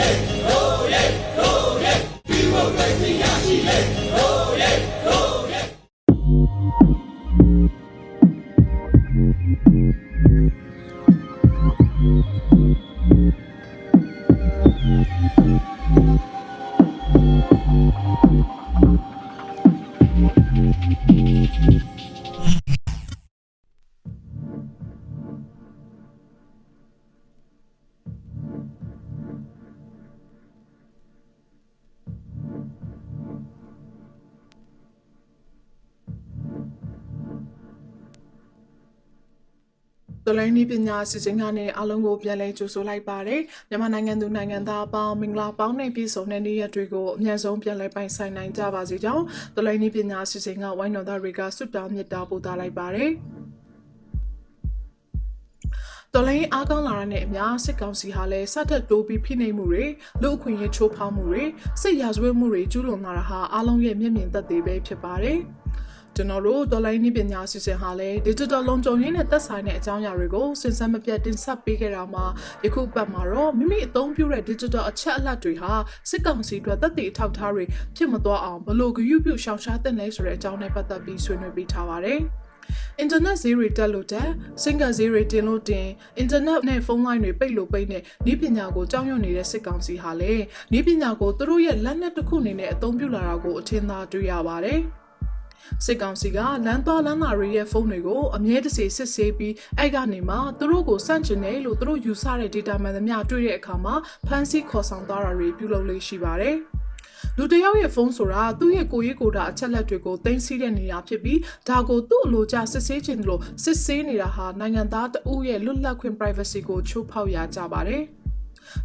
Hey! တော်လိုင်းနီးပညာစီစဉ်ကနေအားလုံးကိုပြန်လည်ကြိုဆိုလိုက်ပါတယ်မြန်မာနိုင်ငံသူနိုင်ငံသားအပေါင်းမင်္ဂလာပေါင်းနဲ့ပြည့်စုံတဲ့နေ့ရက်တွေကိုအမြန်ဆုံးပြန်လည်ပိုင်ဆိုင်နိုင်ကြပါစေကြောင်းတော်လိုင်းနီးပညာစီစဉ်ကဝိုင်းတော်သားတွေကဆုတောင်းမေတ္တာပို့သလိုက်ပါတယ်တော်လိုင်းအားကောင်းလာတဲ့အမျှစစ်ကောင်စီဟာလည်းစတက်တိုးပြီးဖိနှိပ်မှုတွေလူအခွင့်အရေးချိုးဖောက်မှုတွေစစ်ရာဇဝတ်မှုတွေကျူးလွန်လာတာဟာအားလုံးရဲ့မျက်မြင်သက်သေပဲဖြစ်ပါတယ်။ ကျွန်တော်တို့ဒေါ်လာရင်းပညာစီစဉ်ဟာလည်း digital လုံခြုံရေးနဲ့သက်ဆိုင်တဲ့အကြောင်းအရာတွေကိုစဉ်ဆက်မပြတ်တင်ဆက်ပေးခဲ့တာမှာယခုပတ်မှာတော့မိမိအသုံးပြုတဲ့ digital အချက်အလက်တွေဟာစစ်ကောင်စီအတွက်သက်သေအထောက်အထားတွေဖြစ်မသွားအောင်ဘလို့ဂရုပြုရှောင်ရှားတဲ့လဲဆိုတဲ့အကြောင်းနဲ့ပတ်သက်ပြီးဆွေးနွေးပေးထားပါတယ်။အင်တာနက်ဈေးတွေတက်လို့တက်စင်ကဈေးတွေတင်လို့တင်အင်တာနက်နဲ့ဖုန်းလိုင်းတွေပိတ်လို့ပိတ်နဲ့ဤပညာကိုကြောက်ရွံ့နေတဲ့စစ်ကောင်စီဟာလည်းဤပညာကိုသူတို့ရဲ့လက်နက်တစ်ခုအနေနဲ့အသုံးပြုလာတာကိုအထင်သာတွေ့ရပါတယ် စစ်ကောင်စီကလမ်းသွားလမ်းလာတွေရဲ့ဖုန်းတွေကိုအမြဲတစေစစ်ဆေးပြီးအဲ့ကနေမှသူတို့ကိုစန့်ကျင်တယ်လို့သူတို့ယူဆတဲ့ data မှန်သမျှတွေ့တဲ့အခါမှာဖမ်းဆီးခေါ်ဆောင်သွားတာတွေပြုလုပ်လေးရှိပါတယ်။လူတစ်ယောက်ရဲ့ဖုန်းဆိုတာသူ့ရဲ့ကိုယ်ရေးကိုယ်တာအချက်လက်တွေကိုတင်စီတဲ့နေရာဖြစ်ပြီးဒါကိုသူ့အလိုကျစစ်ဆေးခြင်းလို့စစ်ဆေးနေတာဟာနိုင်ငံသားတဦးရဲ့လွတ်လပ်ခွင့် privacy ကိုချိုးဖောက်ရကြပါတယ်။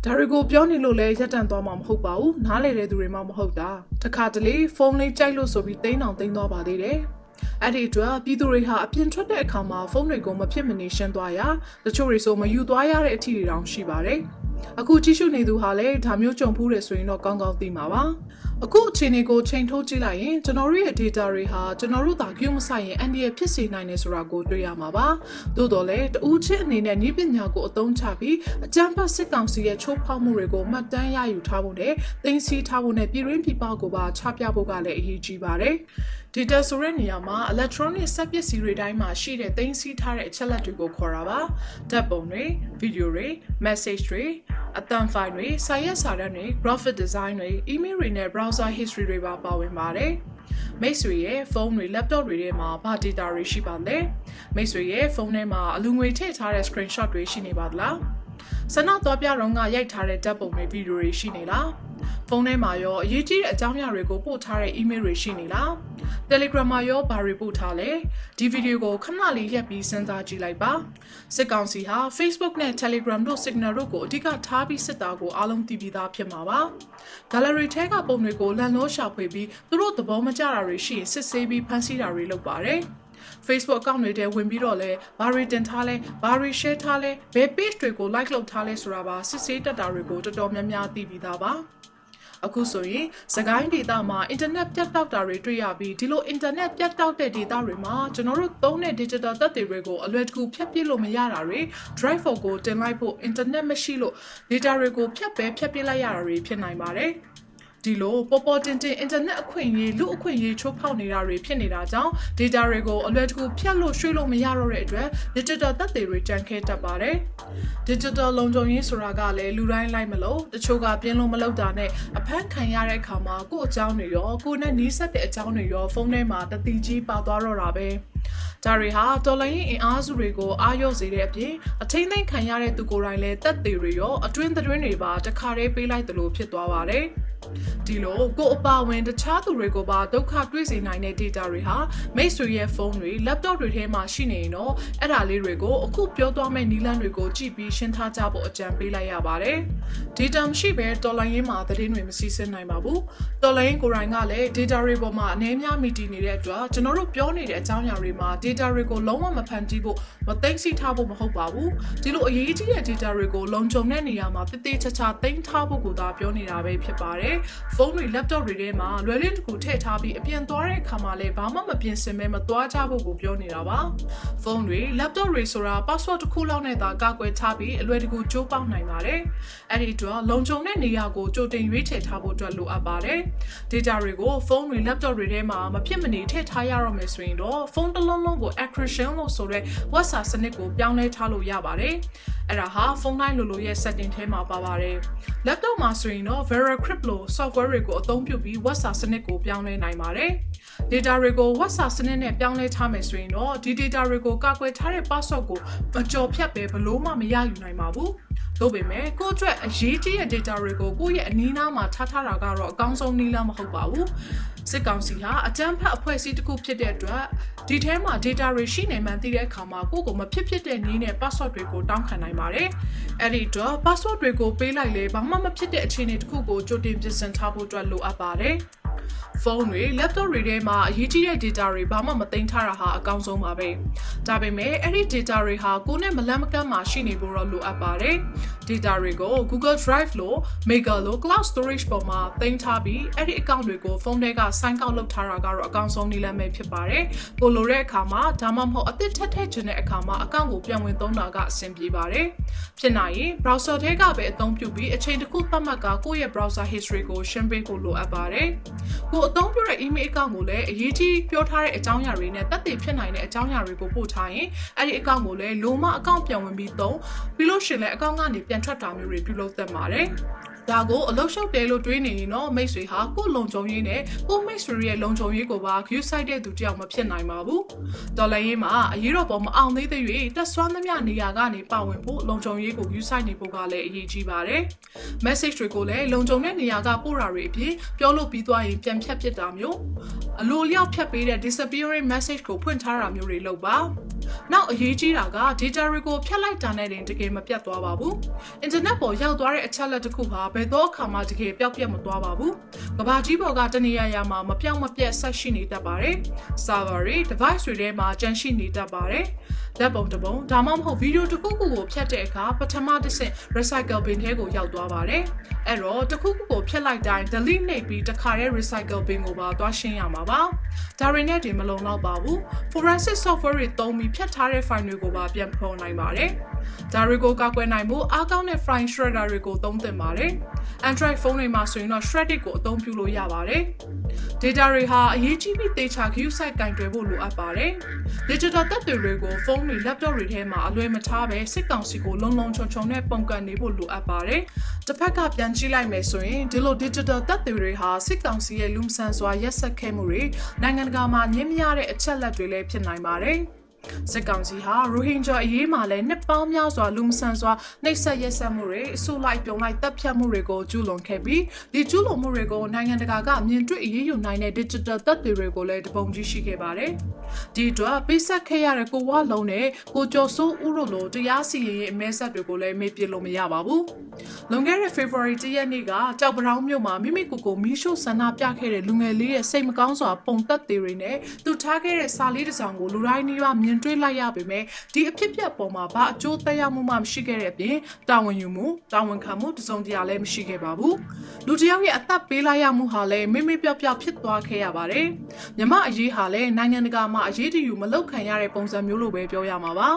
ဒါတွေကိုပြောနေလို့လဲရက်တန့်သွားမှာမဟုတ်ပါဘူးနားလေတဲ့သူတွေမှမဟုတ်တာတခါတလေဖုန်းလေးကြိုက်လို့ဆိုပြီးတင်းအောင်တင်းသွားပါသေးတယ်အဲ့ဒီအတွက်ပြည်သူတွေဟာအပြင်ထွက်တဲ့အခါမှာဖုန်းတွေကိုမဖြစ်မနေရှင်းသွားရတချို့တွေဆိုမယူသွားရတဲ့အထီတွေတောင်ရှိပါတယ်အခုကြည့်ရှုနေသူဟာလည်းဒါမျိုးကြုံဖူးတယ်ဆိုရင်တော့ကောင်းကောင်းသိမှာပါအခုအခြေအနေကိုချိန်ထိုးကြည့်လိုက်ရင်ကျွန်တော်တို့ရဲ့ data တွေဟာကျွန်တော်တို့သာ queue မဆိုင်ရင်အန်ဒီရဖြစ်စေနိုင်တယ်ဆိုတာကိုတွေ့ရမှာပါသို့တော်လည်းတူးချင်းအနေနဲ့ဤပညာကိုအသုံးချပြီးအကြမ်းဖက်စစ်ကောင်စီရဲ့ချိုးဖောက်မှုတွေကိုမှတ်တမ်းရယူထားဖို့နဲ့သိသိထားဖို့နဲ့ပြည်ရင်းပြည်ပကိုပါချပြဖို့ကလည်းအရေးကြီးပါတယ် data ဆိုတဲ့နေရာမှာ electronic စက်ပစ္စည်းတွေတိုင်းမှာရှိတဲ့သိမ်းဆည်းထားတဲ့အချက်လက်တွေကိုခေါ်တာပါဓာတ်ပုံတွေ video တွေ message တွေ အသံဖိုင်တွေစာရွက်စာတမ်းတွေ graphic design တွေ email တွေနဲ့ browser history တွေပါပါဝင်ပါတယ်မိတ်ဆွေရဲ့ဖုန်းတွေ laptop တွေထဲမှာဘာ data တွေရှိပါလဲမိတ်ဆွေရဲ့ဖုန်းထဲမှာအလူငွေထည့်ထားတဲ့ screenshot တွေရှိနေပါသလား ဆန္ဒသွားပြတော့ကရိုက်ထားတဲ့ဓာတ်ပုံတွေဗီဒီယိုတွေရှိနေလားဖုန်းထဲမှာရောအရေးကြီးတဲ့အကြောင်းအရာတွေကိုပို့ထားတဲ့ email တွေရှိနေလား Telegram မှာရောဘာတွေပို့ထားလဲဒီဗီဒီယိုကိုခဏလေးရက်ပြီးစဉ်းစားကြည့်လိုက်ပါစစ်ကောင်စီဟာ Facebook နဲ့ Telegram တို့ Signal တို့ကိုအဓိကထားပြီးစစ်တာကိုအားလုံးသိပြီးသားဖြစ်မှာပါ Gallery ထဲကပုံတွေကိုလန်လို့ရှာဖွေပြီးသူတို့သဘောမကျတာတွေရှိရင်စစ်ဆေးပြီးဖန်ဆီးတာတွေလုပ်ပါတယ် Facebook account တွေထဲဝင်ပြီးတော့လဲဘာတွေတင်ထားလဲဘာတွေ share ထားလဲဘယ် page တွေကို like လုပ်ထားလဲဆိုတာပါစစ်ဆေးတက်တာတွေကိုတော်တော်များများသိပြီးသားပါအခုဆိုရင်စကိုင်းဒေတာမှာအင်တာနက်ပြတ်တောက်တာတွေတွေ့ရပြီးဒီလိုအင်တာနက်ပြတ်တောက်တဲ့ဒေတာတွေမှာကျွန်တော်တို့သုံးတဲ့ digital သက်သေတွေကိုအလွယ်တကူဖြတ်ပစ်လို့မရတာတွေ drive for ကိုတင်လိုက်ဖို့အင်တာနက်မရှိလို့ data တွေကိုဖြတ်ပဲဖြတ်ပစ်လိုက်ရတာတွေဖြစ်နိုင်ပါတယ် ဒီလိုပေါ်ပေါ်တင်တင်အင်တာနက်အခွင့်အရေးလူအခွင့်အရေးချိုးဖောက်နေတာတွေဖြစ်နေတာကြောင့် data တွေကိုအလွယ်တကူဖြတ်လို့ရွှေ့လို့မရတော့တဲ့အတွက် digital သက်သေတွေကြံခဲတတ်ပါတယ်။ digital လုံခြုံရေးဆိုတာကလည်းလူတိုင်းလိုက်မလို့တချို့ကပြင်းလို့မလုပ်တာနဲ့အဖမ်းခံရတဲ့အခါမှာကိုယ့်အကြောင်းတွေရောကိုယ်နဲ့နီးစပ်တဲ့အကြောင်းတွေရောဖုန်းထဲမှာတတိကြီးပါသွားတော့တာပဲ။ဒါတွေဟာတော်လိုင်းရင်အင်အားစုတွေကိုအာရုံစေတဲ့အပြင်အထိမ့်သိမ့်ခံရတဲ့သူကိုယ်တိုင်လည်းတက်သေးတွေရောအတွင်းသတင်းတွေပါတခါတည်းပေးလိုက်သလိုဖြစ်သွားပါတယ်။ ဒီလိုကိုအပါဝင်တခြားသူတွေကိုပါဒုက္ခတွေ့စေနိုင်တဲ့ data တွေဟာမိတ်ဆွေရဲ့ဖုန်းတွေ laptop တွေထဲမှာရှိနေရင်တော့အဲ့ဒါလေးတွေကိုအခုပြောသွားမယ့်နီလန်းတွေကိုကြည့်ပြီးရှင်းထားကြဖို့အကြံပေးလိုက်ရပါတယ်။ data မရှိဘဲတော်လိုင်းရင်းမှာသတင်းတွေမစီးဆင်းနိုင်ပါဘူး။တော်လိုင်းကိုယ်တိုင်ကလည်း data တွေပေါ်မှာအနေများမိတည်နေတဲ့အတွက်ကျွန်တော်တို့ပြောနေတဲ့အကြောင်းအရာတွေမှာ data တွေကိုလုံးဝမဖန်တီးဖို့မသိသိထားဖို့မဟုတ်ပါဘူး။ဒီလိုအရေးကြီးတဲ့ data တွေကိုလုံခြုံတဲ့နေရာမှာတည်တည်ချာချာသိမ်းထားဖို့ကိုသာပြောနေတာပဲဖြစ်ပါတယ်ပါတယ်ဖုန်းတွေ laptop တွေထဲမှာလွယ်လင်းတစ်ခုထည့်ထားပြီးအပြင်သွားတဲ့အခါမှာလည်းဘာမှမပြင်ဆင်မဲမသွားကြဖို့ကိုပြောနေတာပါဖုန်းတွေ laptop တွေဆိုတာ password တစ်ခုလောက်နဲ့သာကာကွယ်ထားပြီးအလွယ်တကူကြိုးပေါက်နိုင်ပါတယ်အဲ့ဒီအတွက်လုံခြုံတဲ့နေရာကိုကြိုတင်ရွေးချယ်ထားဖို့အတွက်လိုအပ်ပါတယ် data တွေကိုဖုန်းတွေ laptop တွေထဲမှာမဖြစ်မနေထည့်ထားရတော့မယ်ဆိုရင်တော့ဖုန်းတစ်လုံးလုံးကို encryption လို့ဆိုတဲ့ WhatsApp စနစ်ကိုပြောင်းလဲထားလို့ရပါတယ်အဲ့ဒါဟာဖုန်းတိုင်းလိုလိုရဲ့ setting ထဲမှာပါပါတယ် laptop မှာဆိုရင်တော့ VeraCrypt လို့ software တွေကိုအသုံးပြုပြီး WhatsApp စနစ်ကိုပြောင်းလဲနိုင်ပါတယ် data တွေကို WhatsApp စနစ်နဲ့ပြောင်းလဲထားမယ်ဆိုရင်တော့ဒီ data တွေကိုကာကွယ်ထားတဲ့ password ကိုမကြော်ဖြတ်ပဲဘလို့မှမရယူနိုင်ပါဘူးတို့ပေမဲ့ကိုယ့်အတွက်အရေးကြီးတဲ့ data တွေကိုကိုယ့်ရဲ့အနီးနားမှာထားထားတာကတော့အကောင်းဆုံးနည်းလမ်းမဟုတ်ပါဘူးစစ်ကောင်စီဟာအကြမ်းဖက်အဖွဲ့အစည်းတစ်ခုဖြစ်တဲ့အတွက်ဒီထဲမှာ data တွေရှိနေမှန်းသိတဲ့အခါမှာကိုယ့်ကိုမဖြစ်ဖြစ်တဲ့နည်းနဲ့ password တွေကိုတောင်းခံနိုင်ပါတယ်အဲ့ဒီတော့ password တွေကိုပေးလိုက်လေဘာမှမဖြစ်တဲ့အခြေအနေတစ်ခုကိုကြိုတင်ပြင်ဆင်ထားဖို့အတွက်လိုအပ်ပါတယ် ဖုန်းတွေ laptop တွေထဲမှာအရေးကြီးတဲ့ data တွေဘာမှမသိမ်းထားတာဟာအကောင်းဆုံးပါပဲဒါပေမဲ့အဲ့ဒီ data တွေဟာကိုယ်နဲ့မလန့်မကန့်မှာရှိနေဖို့တော့လိုအပ်ပါတယ် data တွေကို Google Drive လို့ Mega လို့ Cloud Storage ပေါ်မှာသိမ်းထားပြီးအဲ့ဒီ account တွေကိုဖုန်းထဲက sign out လုပ်ထားတာကတော့အကောင်းဆုံးနည်းလမ်းပဲဖြစ်ပါတယ်ကိုလိုတဲ့အခါမှာဒါမှမဟုတ်အသစ်ထပ်ထည့်ခြင်းတဲ့အခါမှာ account ကိုပြန်ဝင်သုံးတာကအဆင်ပြေပါတယ်ဖြစ်နိုင်ရင် browser ထဲကပဲအသုံးပြုပြီးအချိန်တစ်ခုသတ်မှတ်ကကိုယ့်ရဲ့ browser history ကိုရှင်းပေးဖို့လိုအပ်ပါတယ်ကိုအသုံးပြုတဲ့ email account ကိုလည်းအရေးကြီးပြောထားတဲ့အကြောင်းအရာတွေနဲ့တက်တည်ဖြစ်နိုင်တဲ့အကြောင်းအရာတွေကိုပို့ထားရင်အဲ့ဒီ account ကိုလည်းလိုမ account ပြန်ဝင်ပြီးသုံးပြီးလို့ရှင်လည်း account ကနေပြန်ထွက်တာမျိုးတွေပြုလုပ်သင့်ပါတယ်ဒါကိုအလုတ်ရှုပ်တယ်လို့တွေးနေရင်တော့မိတ်ဆွေဟာကိုယ့်လုံခြုံရေးနဲ့ကိုယ့်မိတ်ဆွေရဲ့လုံခြုံရေးကိုပါ view site တဲ့သူတယောက်မဖြစ်နိုင်ပါဘူး။တော်လည်းရေးမှာအရေးတော်ပေါ်မအောင်သေးသေး၍တက်ဆွမ်းသမျှနေရာကနေပါဝင်ဖို့လုံခြုံရေးကို view site နေဖို့ကလည်းအရေးကြီးပါတယ်။ message တွေကိုလည်းလုံခြုံတဲ့နေရာကပို့တာတွေအပြင်ပြောလို့ပြီးသွားရင်ပြန်ဖြတ်ပစ်တာမျိုးအလိုလျောက်ဖြတ်ပေးတဲ့ disappearing message ကိုဖွင့်ထားတာမျိုးတွေလုပ်ပါ။ နောက်အရေးကြီးတာက data တွေကိုဖြတ်လိုက်တာနဲ့တင်တကယ်မပြတ်သွားပါဘူး။ internet ပေါ်ရောက်သွားတဲ့အချက်လက်တစ်ခုဟာဘယ်တော့အခါမှတကယ်ပျောက်ပြတ်မသွားပါဘူး။ကဘာကြီးပေါ်ကတနေရာရာမှာမပြောင်းမပြတ်ဆက်ရှိနေတတ်ပါတယ်။ server တွေ device တွေထဲမှာကျန်ရှိနေတတ်ပါတယ်။ လက်ပုံတစ်ပုံဒါမှမဟုတ်ဗီဒီယိုတစ်ခုခုကိုဖြတ်တဲ့အခါပထမတစ်ဆင့် recycle bin ထဲကိုရောက်သွားပါတယ်။အဲ့တော့တစ်ခုခုကိုဖြတ်လိုက်တိုင်း delete နှိပ်ပြီးတစ်ခါတည်း recycle bin ကိုပါသွားရှင်းရမှာပါ။ဒါတွေနဲ့တင်မလုံလောက်ပါဘူး။ forensic software တွေသုံးပြီးဖြတ်ထားတဲ့ file တွေကိုပါပြန်ဖော်နိုင်ပါတယ်။ဒါတွေကိုကောက်ွယ်နိုင်ဖို့အားကောင်းတဲ့ file shredder တွေကိုသုံးသင့်ပါတယ်။ Android ဖုန်းတွေမှာဆိုရင်တော့ shredded ကိုအသုံးပြုလို့ရပါတယ်။ data တွေဟာအရေးကြီးပြီးသေချာ queue site ကင်တွယ်ဖို့လိုအပ်ပါတယ်။ digital သက်တွေတွေကိုဖုန်းတွေ laptop တွေထဲမှာအလွယ်မထားပဲစစ်ကောင်စီကိုလုံလုံချုံချုံနဲ့ပုံကန်နေဖို့လိုအပ်ပါတယ်။တစ်ဖက်ကပြန်ကြည့်လိုက်မယ်ဆိုရင်ဒီလို digital သက်တွေဟာစစ်ကောင်စီရဲ့လူမဆန်စွာရက်စက်ခဲ့မှုတွေနိုင်ငံတကာမှာညှင်းမရတဲ့အချက်လက်တွေလည်းဖြစ်နိုင်ပါတယ်။ စစ်ကောင်စီဟာရိုဟင်ဂျာအရေးမှာလည်းနှစ်ပေါင်းများစွာလူမဆန်စွာနှိပ်စက်ရက်စက်မှုတွေအဆိုလိုက်ပြုံလိုက်တပ်ဖြတ်မှုတွေကိုကျူးလွန်ခဲ့ပြီးဒီကျူးလွန်မှုတွေကိုနိုင်ငံတကာကမြင်တွေ့အရေးယူနိုင်တဲ့ digital သက်တွေတွေကိုလည်းတပုံကြီးရှိခဲ့ပါတယ်။ဒီအတွက်ပေးဆက်ခဲ့ရတဲ့ကိုဝလုံးနဲ့ကိုကျော်စိုးဦးတို့လိုတရားစီရင်ရေးအမဲဆက်တွေကိုလည်းမေ့ပြလို့မရပါဘူး။လွန်ခဲ့တဲ့ February ၁ရက်နေ့ကကြောက်ပတောင်းမြို့မှာမိမိကိုယ်ကိုမီးရှို့ဆန္ဒပြခဲ့တဲ့လူငယ်လေးရဲ့စိတ်မကောင်းစွာပုံသက်တွေတွေနဲ့သူထားခဲ့တဲ့စာလေးတစ်စောင်ကိုလူတိုင်းနှီးပါမြင်တွေ့လိုက်ရပေမဲ့ဒီအဖြစ်ပြက်ပေါ်မှာဘာအကျိုးသက်ရောက်မှုမှမရှိခဲ့တဲ့အပြင်တာဝန်ယူမှုတာဝန်ခံမှုတစုံတရာလည်းမရှိခဲ့ပါဘူးလူတယောက်ရဲ့အသက်ပေးလိုက်ရမှုဟာလည်းမိမိပြောက်ပြောက်ဖြစ်သွားခဲ့ရပါတယ်မြမအရေးဟာလည်းနိုင်ငံတကာမှာအရေးတယူမလောက်ခံရတဲ့ပုံစံမျိုးလိုပဲပြောရမှာပါ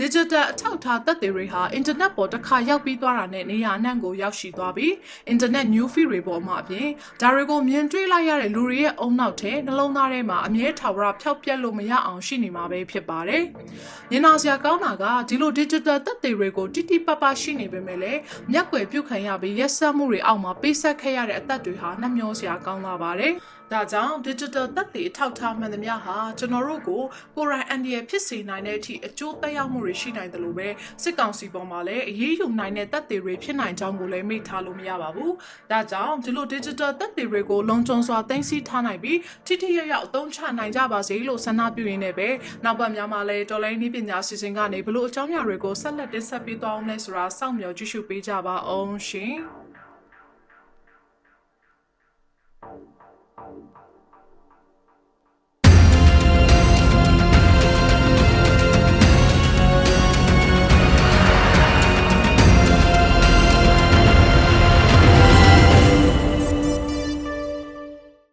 digital အထောက်အထားသက်သေတွေဟာ internet ပေါ်တစ်ခါရောက်ပြီးသွားတာနဲ့နေရာအနှံ့ကိုရောက်ရှိသွားပြီး internet new feed တွေပေါ်မှာအပြင်ဒါတွေကိုမြင်တွေ့လိုက်ရတဲ့လူတွေရဲ့အုံနောက်ထဲနှလုံးသားထဲမှာအမြဲထာဝရဖျောက်ပြက်လို့မရအောင်ရှိနေမှာပဲဖြစ်ပါတယ်။ညနာစရာကောင်းတာကဒီလို digital သက်သေတွေကိုတိတိပပရှိနေပေမဲ့လည်းမျက်ွယ်ပြုတ်ခံရပြီးရက်စက်မှုတွေအောက်မှာပေးဆက်ခဲ့ရတဲ့အသက်တွေဟာနှမျောစရာကောင်းလာပါတယ်။ ဒါကြောင့် digital သက်သေအထောက်အထားမှန်သမျှဟာကျွန်တော်တို့ကိုကိုရိုင်းအန်ဒီရဖြစ်စေနိုင်တဲ့အထိအကျိုးသက်ရောက်မှုတွေရှိနိုင်တယ်လို့ပဲစစ်ကောင်စီပေါ်မှာလည်းအရေးယူနိုင်တဲ့သက်သေတွေဖြစ်နိုင်ကြောင်းကိုလည်းမိထားလို့မရပါဘူး။ဒါကြောင့်ဒီလို digital သက်သေတွေကိုလုံခြုံစွာသိမ်းဆည်းထားနိုင်ပြီးထိထိရောက်ရောက်အသုံးချနိုင်ကြပါစေလို့ဆန္ဒပြုရင်းနဲ့ပဲနောက်ပတ်များမှာလည်းတော်လိုင်းနည်းပညာစီစဉ်ကနေဘလို့အကြောင်းအရာတွေကိုဆက်လက်တင်ဆက်ပေးသွားအောင်လဲဆိုတာစောင့်မျှော်ကြည့်ရှုပေးကြပါအောင်ရှင်။ Thank you.